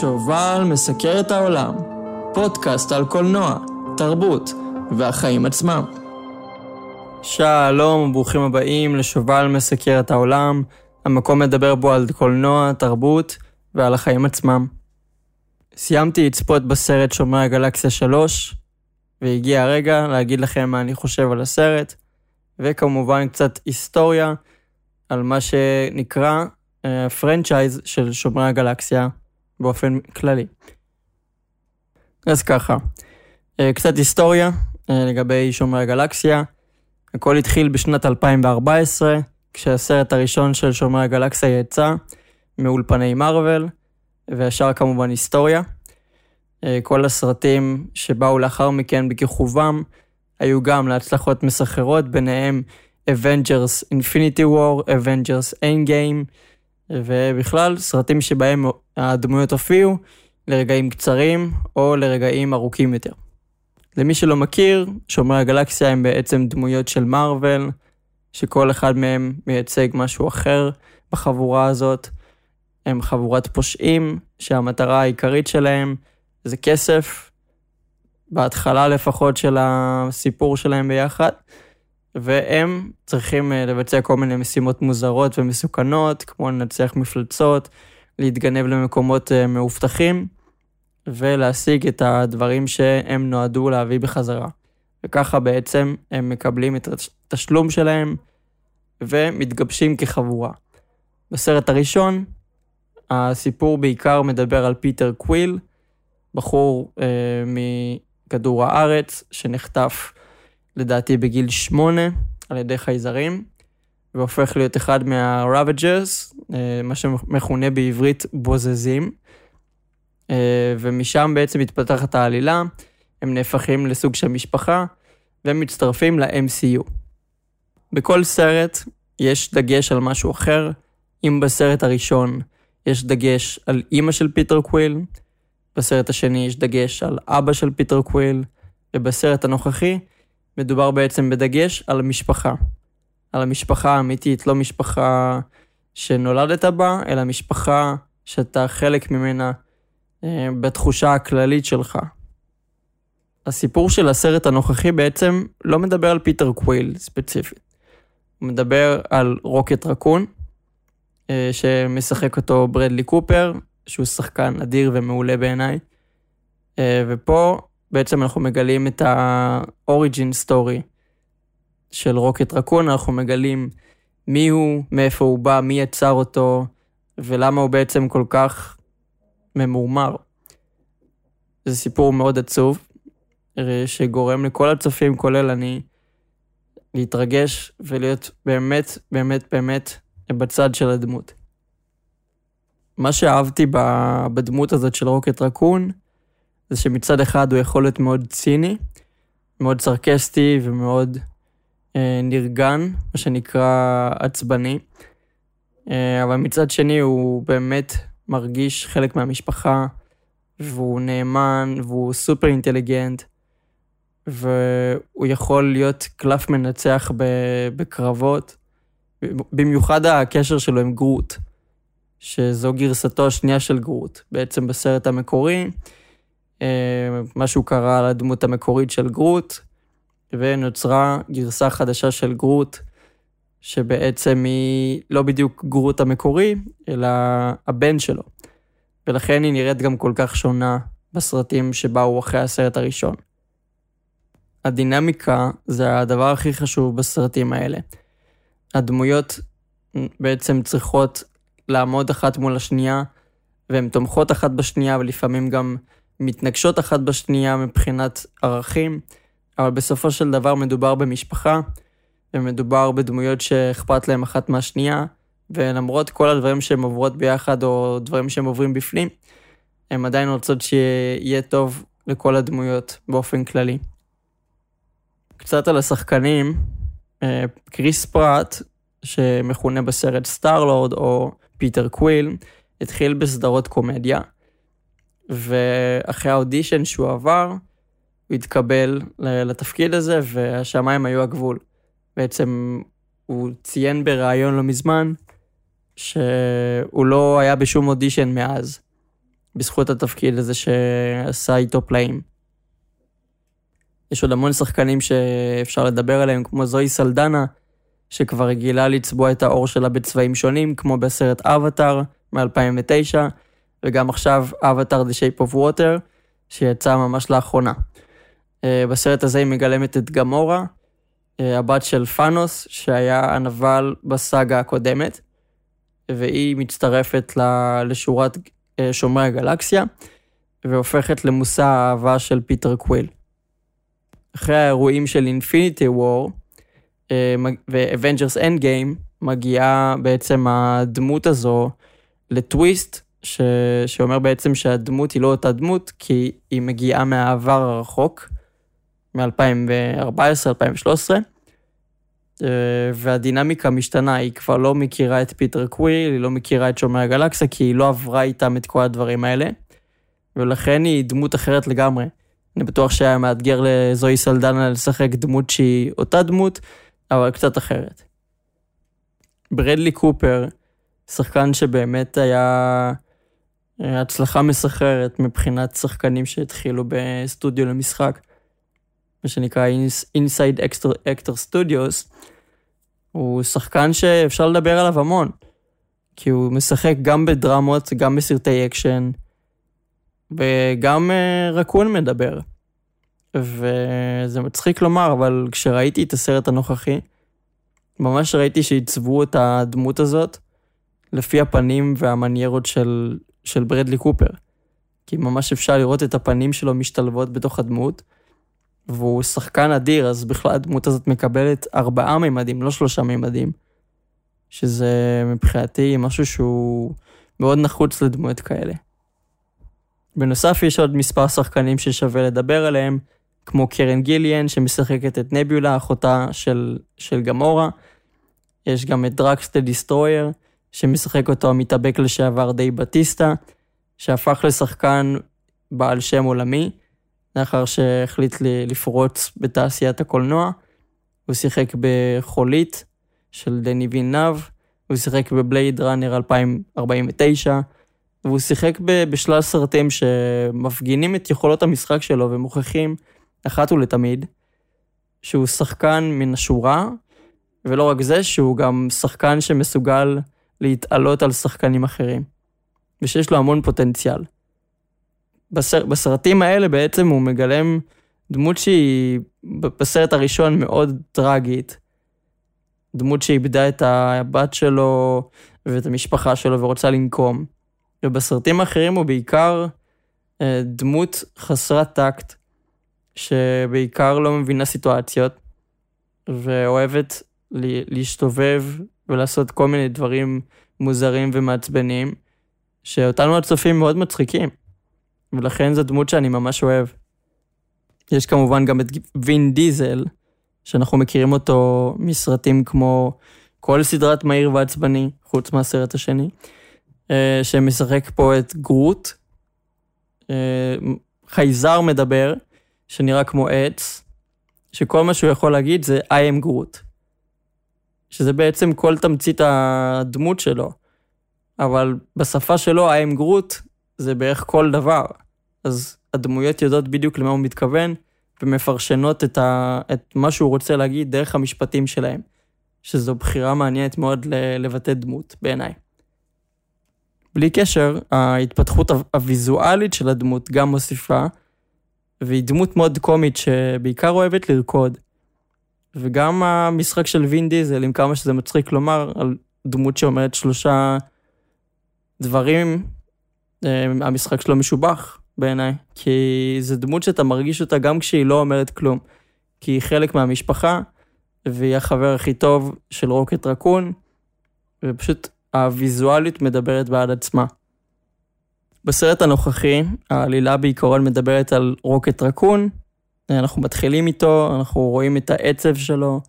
שובל מסקר את העולם, פודקאסט על קולנוע, תרבות והחיים עצמם. שלום וברוכים הבאים לשובל מסקר את העולם, המקום לדבר בו על קולנוע, תרבות ועל החיים עצמם. סיימתי לצפות בסרט שומרי הגלקסיה 3, והגיע הרגע להגיד לכם מה אני חושב על הסרט, וכמובן קצת היסטוריה על מה שנקרא פרנצ'ייז uh, של שומרי הגלקסיה באופן כללי. אז ככה, uh, קצת היסטוריה uh, לגבי שומרי הגלקסיה. הכל התחיל בשנת 2014, כשהסרט הראשון של שומרי הגלקסיה יצא מאולפני מארוול, והשאר כמובן היסטוריה. כל הסרטים שבאו לאחר מכן בכיכובם היו גם להצלחות מסחררות, ביניהם Avengers Infinity War, Avengers Endgame, ובכלל סרטים שבהם הדמויות הופיעו לרגעים קצרים או לרגעים ארוכים יותר. למי שלא מכיר, שומרי הגלקסיה הם בעצם דמויות של מארוול, שכל אחד מהם מייצג משהו אחר בחבורה הזאת. הם חבורת פושעים, שהמטרה העיקרית שלהם זה כסף, בהתחלה לפחות של הסיפור שלהם ביחד, והם צריכים אה, לבצע כל מיני משימות מוזרות ומסוכנות, כמו לנצח מפלצות, להתגנב למקומות אה, מאובטחים, ולהשיג את הדברים שהם נועדו להביא בחזרה. וככה בעצם הם מקבלים את התשלום שלהם ומתגבשים כחבורה. בסרט הראשון, הסיפור בעיקר מדבר על פיטר קוויל, בחור אה, מכדור הארץ שנחטף לדעתי בגיל שמונה על ידי חייזרים, והופך להיות אחד מה-Ravagers, אה, מה שמכונה בעברית בוזזים, אה, ומשם בעצם מתפתחת העלילה, הם נהפכים לסוג של משפחה, ומצטרפים ל-MCU. בכל סרט יש דגש על משהו אחר, אם בסרט הראשון יש דגש על אימא של פיטר קוויל, בסרט השני יש דגש על אבא של פיטר קוויל, ובסרט הנוכחי מדובר בעצם בדגש על המשפחה. על המשפחה האמיתית, לא משפחה שנולדת בה, אלא משפחה שאתה חלק ממנה אה, בתחושה הכללית שלך. הסיפור של הסרט הנוכחי בעצם לא מדבר על פיטר קוויל ספציפית. הוא מדבר על רוקט רקון, אה, שמשחק אותו ברדלי קופר, שהוא שחקן אדיר ומעולה בעיניי. אה, ופה בעצם אנחנו מגלים את ה-Origin Story של רוקט רקון, אנחנו מגלים מי הוא, מאיפה הוא בא, מי יצר אותו, ולמה הוא בעצם כל כך ממורמר. זה סיפור מאוד עצוב, שגורם לכל הצופים, כולל אני, להתרגש ולהיות באמת, באמת, באמת בצד של הדמות. מה שאהבתי בדמות הזאת של רוקט רקון, זה שמצד אחד הוא יכול להיות מאוד ציני, מאוד סרקסטי ומאוד אה, נרגן, מה שנקרא עצבני, אה, אבל מצד שני הוא באמת מרגיש חלק מהמשפחה, והוא נאמן, והוא סופר אינטליגנט, והוא יכול להיות קלף מנצח בקרבות, במיוחד הקשר שלו עם גרוט, שזו גרסתו השנייה של גרוט. בעצם בסרט המקורי, אה, משהו קרה לדמות המקורית של גרוט, ונוצרה גרסה חדשה של גרוט, שבעצם היא לא בדיוק גרוט המקורי, אלא הבן שלו. ולכן היא נראית גם כל כך שונה בסרטים שבאו אחרי הסרט הראשון. הדינמיקה זה הדבר הכי חשוב בסרטים האלה. הדמויות בעצם צריכות לעמוד אחת מול השנייה, והן תומכות אחת בשנייה, ולפעמים גם מתנגשות אחת בשנייה מבחינת ערכים, אבל בסופו של דבר מדובר במשפחה, ומדובר בדמויות שאכפת להם אחת מהשנייה, ולמרות כל הדברים שהן עוברות ביחד, או דברים שהן עוברים בפנים, הן עדיין רוצות שיהיה טוב לכל הדמויות באופן כללי. קצת על השחקנים, אה, קריס פרט, שמכונה בסרט סטארלורד או פיטר קוויל, התחיל בסדרות קומדיה, ואחרי האודישן שהוא עבר, הוא התקבל לתפקיד הזה, והשמיים היו הגבול. בעצם הוא ציין בריאיון לא מזמן, שהוא לא היה בשום אודישן מאז. בזכות התפקיד הזה שעשה איתו פלאים. יש עוד המון שחקנים שאפשר לדבר עליהם, כמו זוהי סלדנה, שכבר רגילה לצבוע את האור שלה בצבעים שונים, כמו בסרט אבטאר מ-2009, וגם עכשיו אבטאר The Way of Water, שיצא ממש לאחרונה. אה, בסרט הזה היא מגלמת את גמורה, אה, הבת של תאנוס, שהיה הנבל בסאגה הקודמת, והיא מצטרפת לשורת אה, שומרי הגלקסיה, והופכת למושא האהבה של פיטר קוויל. אחרי האירועים של Infinity War ו Avengers Endgame, מגיעה בעצם הדמות הזו לטוויסט, ש... שאומר בעצם שהדמות היא לא אותה דמות, כי היא מגיעה מהעבר הרחוק, מ-2014-2013, אה, והדינמיקה משתנה, היא כבר לא מכירה את פיטר קוויל, היא לא מכירה את שומרי הגלקסיה, כי היא לא עברה איתם את כל הדברים האלה, ולכן היא דמות אחרת לגמרי. אני בטוח שהיה מאתגר לזוהי סלדנה לשחק דמות שהיא אותה דמות, אבל קצת אחרת. ברדלי קופר, שחקן שבאמת היה הצלחה מסחררת מבחינת שחקנים שהתחילו בסטודיו למשחק. מה שנקרא Inside Actor Studios, הוא שחקן שאפשר לדבר עליו המון, כי הוא משחק גם בדרמות, גם בסרטי אקשן, וגם אה, רקון מדבר. וזה מצחיק לומר, אבל כשראיתי את הסרט הנוכחי, ממש ראיתי שעיצבו את הדמות הזאת לפי הפנים והמניירות של, של ברדלי קופר. כי ממש אפשר לראות את הפנים שלו משתלבות בתוך הדמות, והוא שחקן אדיר, אז בכלל הדמות הזאת מקבלת ארבעה מימדים, לא שלושה מימדים, שזה מבחינתי משהו שהוא מאוד נחוץ לדמויות כאלה. בנוסף, יש עוד מספר שחקנים ששווה לדבר עליהם, כמו קארן גילן, שמשחקת את נבולה, אחותה של, של גמורה. יש גם את דראקס דה שמשחק אותו המתאבק לשעבר דייב בטיסטה, שהפך לשחקן בעל שם עולמי. לאחר שהחליט לפרוץ בתעשיית הקולנוע. הוא שיחק בחולית של דני וילנב, הוא שיחק ב Blade Runner 2049, והוא שיחק בשלל סרטים שמפגינים את יכולות המשחק שלו ומוכיחים אחת ולתמיד שהוא שחקן מן השורה, ולא רק זה, שהוא גם שחקן שמסוגל להתעלות על שחקנים אחרים, ושיש לו המון פוטנציאל. בסר, בסרטים האלה בעצם הוא מגלם דמות שהיא בסרט הראשון מאוד טרגית. דמות שאיבדה את הבת שלו ואת המשפחה שלו ורוצה לנקום. ובסרטים האחרים הוא בעיקר אה, דמות חסרת טקט, שבעיקר לא מבינה סיטואציות, ואוהבת להסתובב ולעשות כל מיני דברים מוזרים ומעצבנים, שאותנו הצופים מאוד מצחיקים. ולכן זו דמות שאני ממש אוהב. יש כמובן גם את וין דיזל, שאנחנו מכירים אותו מסרטים כמו כל סדרת מהיר ועצבני, חוץ מהסרט השני, אה, שמשחק פה את גרוט, אה, חייזר מדבר, שנראה כמו עץ, שכל מה שהוא יכול להגיד זה I am גרוט. שזה בעצם כל תמצית הדמות שלו. אבל בשפה שלו, am גרוט, זה בערך כל דבר. אז הדמויות יודעות בדיוק למה הוא מתכוון, ומפרשנות את, ה... את מה שהוא רוצה להגיד דרך המשפטים שלהם, שזו בחירה מעניינת מאוד לבטא דמות, בעיניי. בלי קשר, ההתפתחות הוויזואלית של הדמות גם מוסיפה, והיא דמות מאוד קומית שבעיקר אוהבת לרקוד. וגם המשחק של וין דיזל, עם כמה שזה מצחיק לומר, על דמות שאומרת שלושה דברים, אה, המשחק שלו משובח. בעיניי, כי זו דמות שאתה מרגיש אותה גם כשהיא לא אומרת כלום. כי היא חלק מהמשפחה, והיא החבר הכי טוב של רוקט רקון, ופשוט הוויזואלית מדברת בעד עצמה. בסרט הנוכחי, העלילה בעיקרון מדברת על רוקט רקון, אנחנו מתחילים איתו, אנחנו רואים את העצב שלו,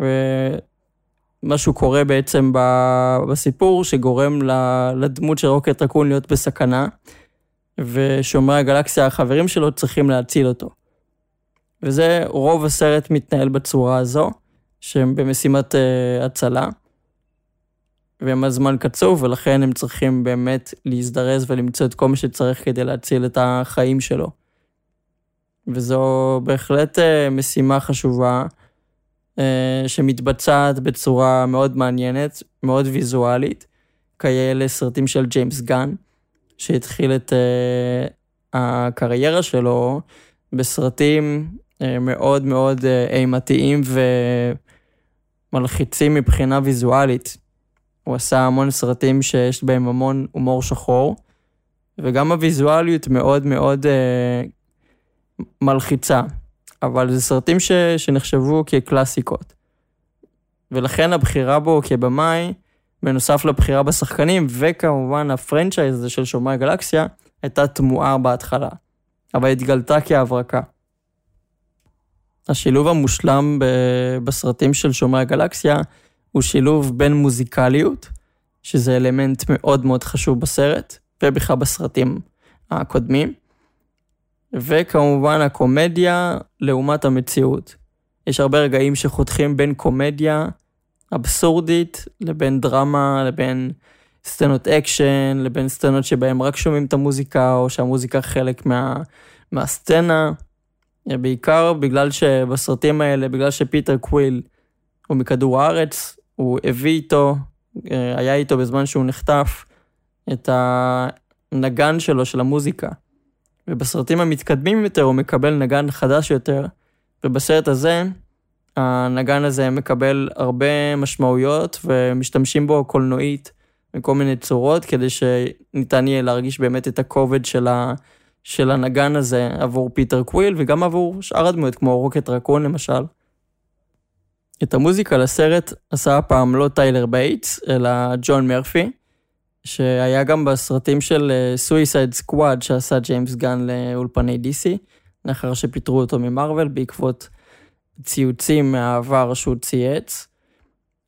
ומשהו קורה בעצם בסיפור שגורם לדמות של רוקט רקון להיות בסכנה. ושומרי הגלקסיה, החברים שלו, צריכים להציל אותו. וזה, רוב הסרט מתנהל בצורה הזו, שהם במשימת uh, הצלה. והם הזמן קצוב, ולכן הם צריכים באמת להזדרז ולמצוא את כל מה שצריך כדי להציל את החיים שלו. וזו בהחלט אה, משימה חשובה, אה, שמתבצעת בצורה מאוד מעניינת, מאוד ויזואלית, כאלה סרטים של ג'יימס גן, שהתחיל את אה, הקריירה בסרטים מאוד מאוד אימתיים ומלחיצים מבחינה ויזואלית. הוא עשה המון סרטים שיש בהם המון הומור שחור, וגם הוויזואליות מאוד מאוד מלחיצה, אבל זה סרטים ש, שנחשבו כקלאסיקות. ולכן הבחירה בו כבמאי, בנוסף לבחירה בשחקנים, וכמובן הפרנצ'ייז הזה של שומרי הגלקסיה, הייתה תמוהה בהתחלה, אבל התגלתה כהברקה. השילוב המושלם בסרטים של שומרי הגלקסיה הוא שילוב בין מוזיקליות, שזה אלמנט מאוד מאוד חשוב בסרט, ובכלל בסרטים הקודמים, וכמובן הקומדיה לעומת המציאות. יש הרבה רגעים שחותכים בין קומדיה אבסורדית לבין דרמה, לבין סצנות אקשן, לבין סצנות שבהם רק שומעים את המוזיקה, או שהמוזיקה חלק מה, מהסצנה. בעיקר בגלל שבסרטים האלה, בגלל שפיטר קוויל הוא מכדור הארץ, הוא הביא איתו, אה, היה איתו בזמן שהוא נחטף, את הנגן שלו, של המוזיקה. ובסרטים המתקדמים יותר הוא מקבל נגן חדש יותר, ובסרט הזה, הנגן הזה מקבל הרבה משמעויות ומשתמשים בו קולנועית בכל מיני צורות, כדי שניתן יהיה להרגיש באמת את הכובד של, ה, של הנגן הזה עבור פיטר קוויל וגם עבור שאר הדמויות, כמו רוקט רקון למשל. את המוזיקה לסרט עשה הפעם לא טיילר בייטס, אלא ג'ון מרפי, שהיה גם בסרטים של Suicide אה, Squad שעשה ג'יימס גן לאולפני DC, לאחר שפיטרו אותו ממרוויל בעקבות ציוצים מהעבר שהוא צייץ,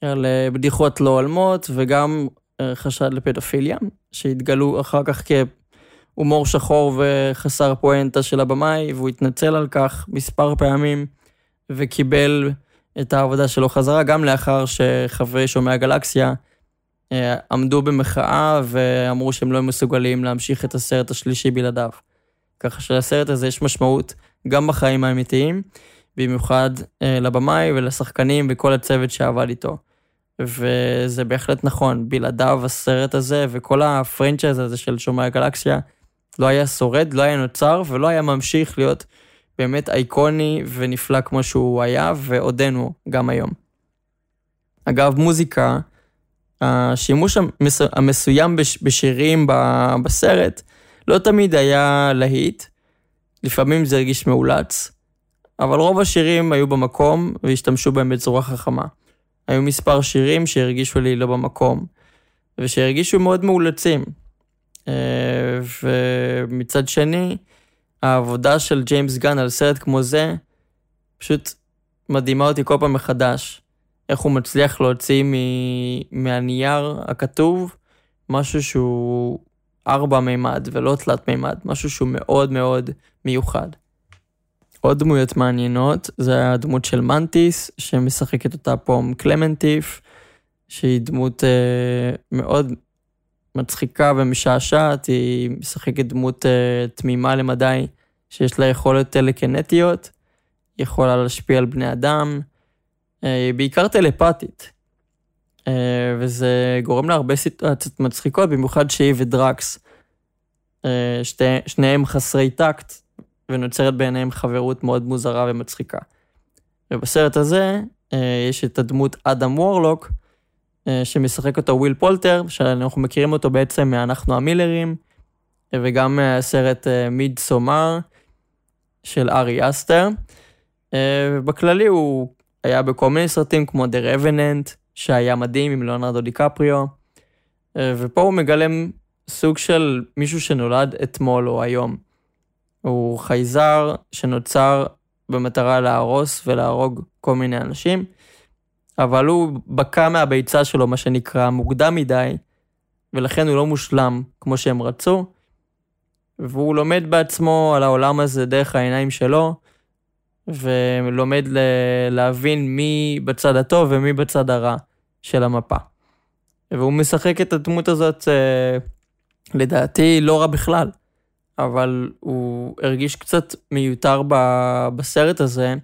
על אה, בדיחות לא הולמות וגם אה, חשד לפדופיליה, שהתגלו אחר כך כהומור שחור וחסר פואנטה של הבמאי, והוא התנצל על כך מספר פעמים וקיבל את העבודה שלו חזרה, גם לאחר שחברי שומרי הגלקסיה אה, עמדו במחאה ואמרו שהם לא מסוגלים להמשיך את הסרט השלישי בלעדיו. ככה שלסרט הזה יש משמעות גם בחיים האמיתיים, במיוחד אה, לבמאי ולשחקנים וכל הצוות שעבד איתו. וזה בהחלט נכון, בלעדיו הסרט הזה וכל הפרנצ'ייז הזה של שומעי הגלקסיה לא היה שורד, לא היה נוצר ולא היה ממשיך להיות באמת אייקוני ונפלא כמו שהוא היה, ועודנו גם היום. אגב, מוזיקה, השימוש המסוים בשירים בסרט לא תמיד היה להיט, לפעמים זה הרגיש מאולץ, אבל רוב השירים היו במקום והשתמשו בהם בצורה חכמה. היו מספר שירים שהרגישו לי לא במקום, ושהרגישו מאוד מאולצים. אה, ומצד שני, העבודה של ג'יימס גן על סרט כמו זה, פשוט מדהימה אותי כל פעם מחדש. איך הוא מצליח להוציא מ... מהנייר הכתוב משהו שהוא ארבע מימד ולא תלת מימד, משהו שהוא מאוד מאוד מיוחד. עוד דמויות מעניינות זה הדמות של מנטיס, שמשחקת אותה פה קלמנטיף, שהיא דמות אה, מאוד מצחיקה ומשעשעת, היא משחקת דמות uh, תמימה למדי, שיש לה יכולות טלקנטיות, היא יכולה להשפיע על בני אדם, היא בעיקר טלפתית. אה, וזה גורם לה הרבה סיטואציות מצחיקות, במיוחד שהיא ודרקס, שתי, שניהם חסרי טקט, ונוצרת ביניהם חברות מאוד מוזרה ומצחיקה. ובסרט הזה יש את הדמות אדם וורלוק, אה, שמשחק אותו וויל פולטר, שאנחנו מכירים אותו בעצם מ"אנחנו המילרים", וגם מהסרט מיד אה, סומר של ארי אסטר. אה, בכללי הוא היה בכל מיני סרטים כמו The Revenant, שהיה מדהים עם ליאונרדו דיקפריו, ופה הוא מגלם סוג של מישהו שנולד אתמול או היום. הוא חייזר שנוצר במטרה להרוס ולהרוג כל מיני אנשים. אבל הוא בקע מהביצה שלו, מה שנקרא, מוקדם מדי, ולכן הוא לא מושלם כמו שהם רצו, והוא לומד בעצמו על העולם הזה דרך העיניים שלו, ולומד ל- להבין מי בצד הטוב ומי בצד הרע של המפה. והוא משחק את הדמות הזאת, אה, לדעתי, לא רע בכלל. אבל הוא הרגיש קצת מיותר בסרט הזה,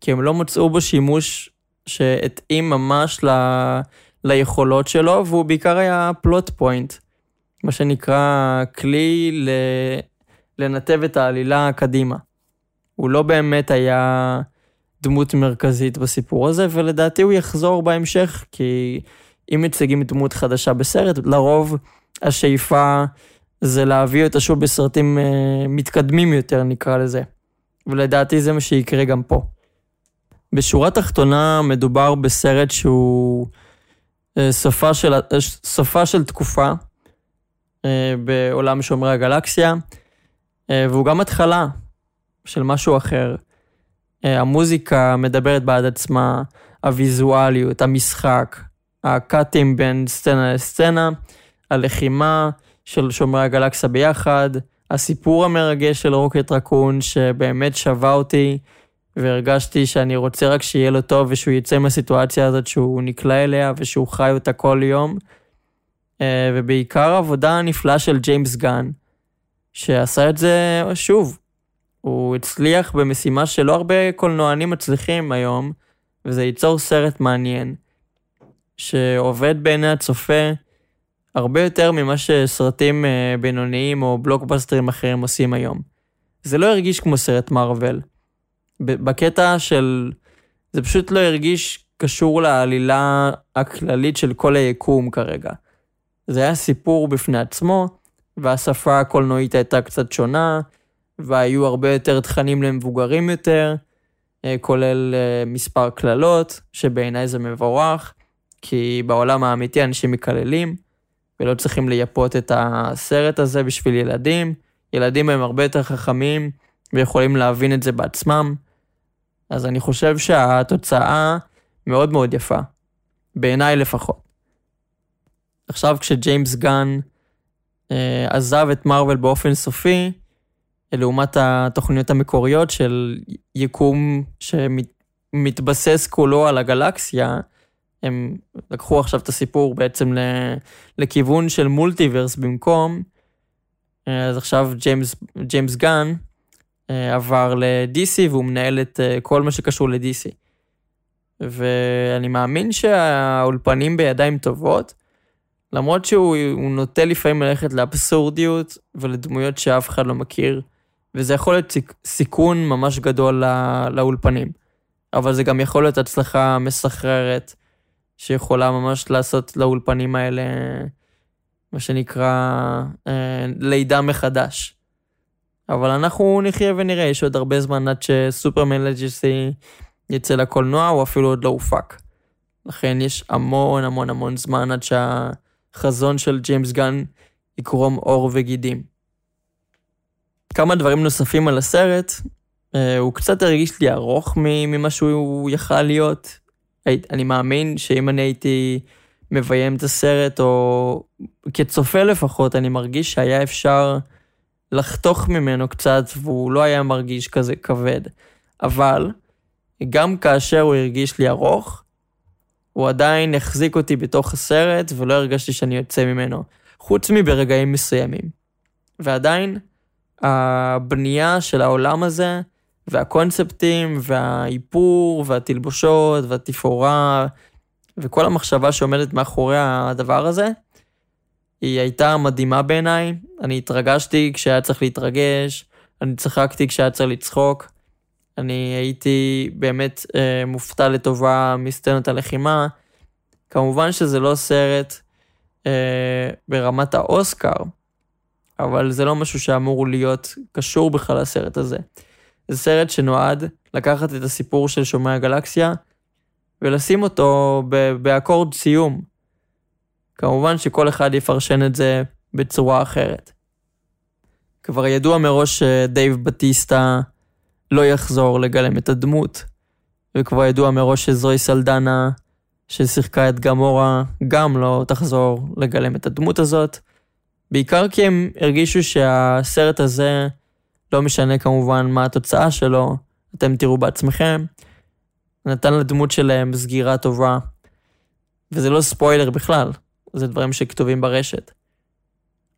כי הם לא מצאו בו שימוש שהתאים ממש ל... ליכולות שלו, והוא בעיקר היה פלוט פוינט, מה שנקרא כלי ל... לנתב את העלילה קדימה. הוא לא באמת היה דמות מרכזית בסיפור הזה, ולדעתי הוא יחזור בהמשך, כי אם מציגים דמות חדשה בסרט, לרוב השאיפה זה להביא אותה שוב בסרטים uh, מתקדמים יותר, נקרא לזה. ולדעתי זה מה שיקרה גם פה. בשורה תחתונה מדובר בסרט שהוא סופה של, uh, סופה של תקופה בעולם שומרי הגלקסיה, והוא גם התחלה של משהו אחר. Uh, המוזיקה מדברת בעד עצמה, הוויזואליות, המשחק, הקאטים בין סצנה לסצנה, הלחימה, של שומרי הגלקסיה ביחד, הסיפור המרגש של רוקט רקון, שבאמת שווה אותי, והרגשתי שאני רוצה רק שיהיה לו טוב ושהוא יצא מהסיטואציה הזאת שהוא נקלע אליה ושהוא חי אותה כל יום. אה, ובעיקר עבודה נפלאה של ג'יימס גן, שעשה את זה שוב. הוא הצליח במשימה שלא הרבה קולנוענים מצליחים היום, וזה ייצור סרט מעניין, שעובד בעיני הצופה, הרבה יותר ממה שסרטים אה, בינוניים או בלוקבאסטרים אחרים עושים היום. זה לא הרגיש כמו סרט מארוול. בקטע של... זה פשוט לא הרגיש קשור לעלילה הכללית של כל היקום כרגע. זה היה סיפור בפני עצמו, והשפה הקולנועית הייתה קצת שונה, והיו הרבה יותר תכנים למבוגרים יותר, אה, כולל אה, מספר קללות, שבעיניי זה מבורך, כי בעולם האמיתי אנשים מקללים. ולא צריכים לייפות את הסרט הזה בשביל ילדים. ילדים הם הרבה יותר חכמים ויכולים להבין את זה בעצמם. אז אני חושב שהתוצאה מאוד מאוד יפה, בעיניי לפחות. עכשיו כשג'יימס גן אה, עזב את מארוול באופן סופי, לעומת התוכניות המקוריות של יקום שמתבסס כולו על הגלקסיה, הם לקחו עכשיו את הסיפור בעצם לכיוון של מולטיברס במקום, אז עכשיו ג'יימס, ג'יימס גן אה, עבר ל-DC והוא מנהל את אה, כל מה שקשור ל-DC. ואני מאמין שהאולפנים בידיים טובות, למרות שהוא נוטה לפעמים ללכת לאבסורדיות ולדמויות שאף אחד לא מכיר, וזה יכול להיות סיכון ממש גדול לאולפנים. אבל זה גם יכול להיות הצלחה מסחררת. שיכולה ממש לעשות לאולפנים האלה, מה שנקרא, אה, לידה מחדש. אבל אנחנו נחיה ונראה, יש עוד הרבה זמן עד שסופרמן לג'סי יצא לקולנוע, הוא אפילו עוד לא הופק. לכן יש המון המון המון זמן עד שהחזון של ג'יימס גן יקרום עור וגידים. כמה דברים נוספים על הסרט, אה, הוא קצת הרגיש לי ארוך ממה שהוא יכל להיות. אני מאמין שאם אני הייתי מביים את הסרט, או כצופה לפחות, אני מרגיש שהיה אפשר לחתוך ממנו קצת, והוא לא היה מרגיש כזה כבד. אבל, גם כאשר הוא הרגיש לי ארוך, הוא עדיין החזיק אותי בתוך הסרט, ולא הרגשתי שאני יוצא ממנו, חוץ מברגעים מסוימים. ועדיין, הבנייה של העולם הזה, והקונספטים, והאיפור, והתלבושות, והתפאורה, וכל המחשבה שעומדת מאחורי הדבר הזה, היא הייתה מדהימה בעיניי. אני התרגשתי כשהיה צריך להתרגש, אני צחקתי כשהיה צריך לצחוק. אני הייתי באמת אה, מופתע לטובה מסצנות הלחימה. כמובן שזה לא סרט אה, ברמת האוסקר, אבל זה לא משהו שאמור להיות קשור בכלל לסרט הזה. זה סרט שנועד לקחת את הסיפור של שומרי הגלקסיה ולשים אותו באקורד סיום. כמובן שכל אחד יפרשן את זה בצורה אחרת. כבר ידוע מראש שדייב בטיסטה לא יחזור לגלם את הדמות, וכבר ידוע מראש שזוהי סלדנה, ששיחקה את גמורה, גם לא תחזור לגלם את הדמות הזאת, בעיקר כי הם הרגישו שהסרט הזה לא משנה כמובן מה התוצאה שלו, אתם תראו בעצמכם. נתן לדמות שלהם סגירה טובה, וזה לא ספוילר בכלל. זה דברים שכתובים ברשת.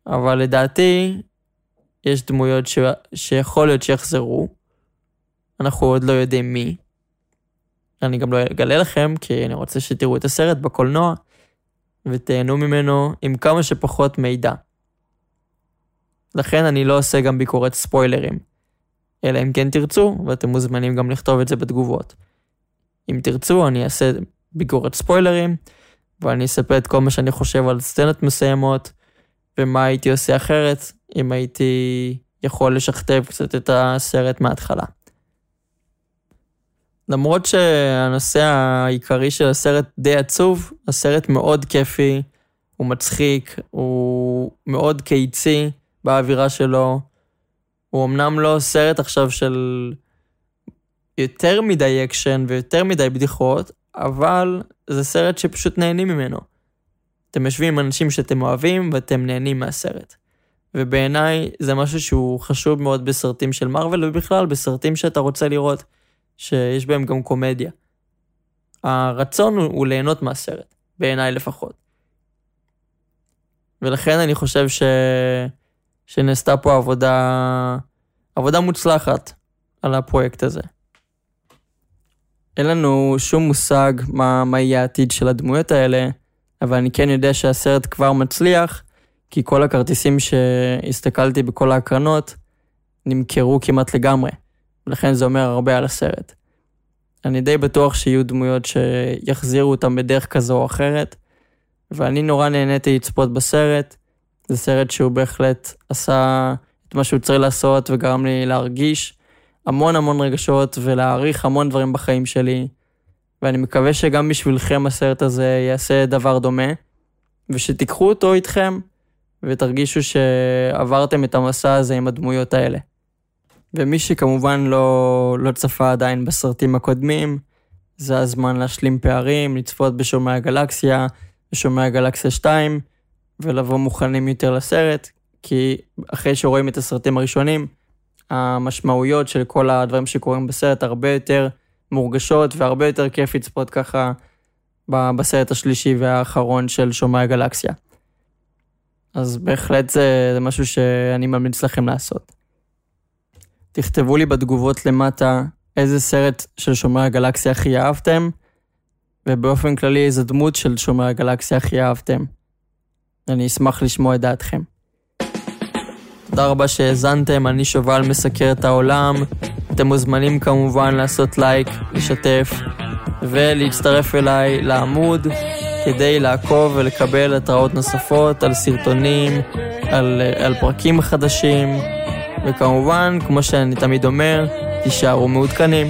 אבל לדעתי, יש דמויות ש... שיכול להיות שיחזרו, אנחנו עוד לא יודעים מי. אני גם לא אגלה לכם, כי אני רוצה שתראו את הסרט בקולנוע, ותהנו ממנו עם כמה שפחות מידע. לכן אני לא עושה גם ביקורת ספוילרים. אלא אם כן תרצו, ואתם מוזמנים גם לכתוב את זה בתגובות. אם תרצו, אני אעשה ביקורת ספוילרים, ואני אספר את כל מה שאני חושב על סצנות מסוימות, ומה הייתי עושה אחרת, אם הייתי יכול לשכתב קצת את הסרט מההתחלה. למרות שהנושא העיקרי של הסרט די עצוב, הסרט מאוד כיפי, הוא מצחיק, הוא מאוד קיצי באווירה שלו. הוא אמנם לא סרט עכשיו של יותר מדי אקשן ויותר מדי בדיחות, אבל זה סרט שפשוט נהנים ממנו. אתם יושבים עם אנשים שאתם אוהבים ואתם נהנים מהסרט. ובעיניי זה משהו שהוא חשוב מאוד בסרטים של מארוול ובכלל בסרטים שאתה רוצה לראות. שיש בהם גם קומדיה. הרצון הוא, ליהנות מהסרט, בעיניי לפחות. ולכן אני חושב ש... שנעשתה פה עבודה, עבודה מוצלחת על הפרויקט הזה. אין לנו שום מושג מה, מה יהיה העתיד של הדמויות האלה, אבל אני כן יודע שהסרט כבר מצליח, כי כל הכרטיסים שהסתכלתי בכל ההקרנות נמכרו כמעט לגמרי. ולכן זה אומר הרבה על הסרט. אני די בטוח שיהיו דמויות שיחזירו אותם בדרך כזו או אחרת, ואני נורא נהניתי לצפות בסרט. זה סרט שהוא בהחלט עשה את מה שהוא צריך לעשות וגרם לי להרגיש המון המון רגשות ולהעריך המון דברים בחיים שלי. ואני מקווה שגם בשבילכם הסרט הזה יעשה דבר דומה, ושתיקחו אותו איתכם ותרגישו שעברתם את המסע הזה עם הדמויות האלה. ומי שכמובן לא, לא צפה עדיין בסרטים הקודמים, זה הזמן להשלים פערים, לצפות בשומרי הגלקסיה, בשומרי הגלקסיה 2, ולבוא מוכנים יותר לסרט, כי אחרי שרואים את הסרטים הראשונים, המשמעויות של כל הדברים שקורים בסרט הרבה יותר מורגשות והרבה יותר כיף לצפות ככה בסרט השלישי והאחרון של שומרי הגלקסיה. אז בהחלט זה, זה משהו שאני ממליץ לכם לעשות. תכתבו לי בתגובות למטה איזה סרט של שומרי הגלקסיה הכי אהבתם, ובאופן כללי איזה דמות של שומרי הגלקסיה הכי אהבתם. אני אשמח לשמוע את דעתכם. תודה רבה שהאזנתם, אני שובל מסקר את העולם. אתם מוזמנים כמובן לעשות לייק, לשתף ולהצטרף אליי לעמוד כדי לעקוב ולקבל התראות נוספות על סרטונים, על, על פרקים חדשים. וכמובן, כמו שאני תמיד אומר, תישארו מעודכנים.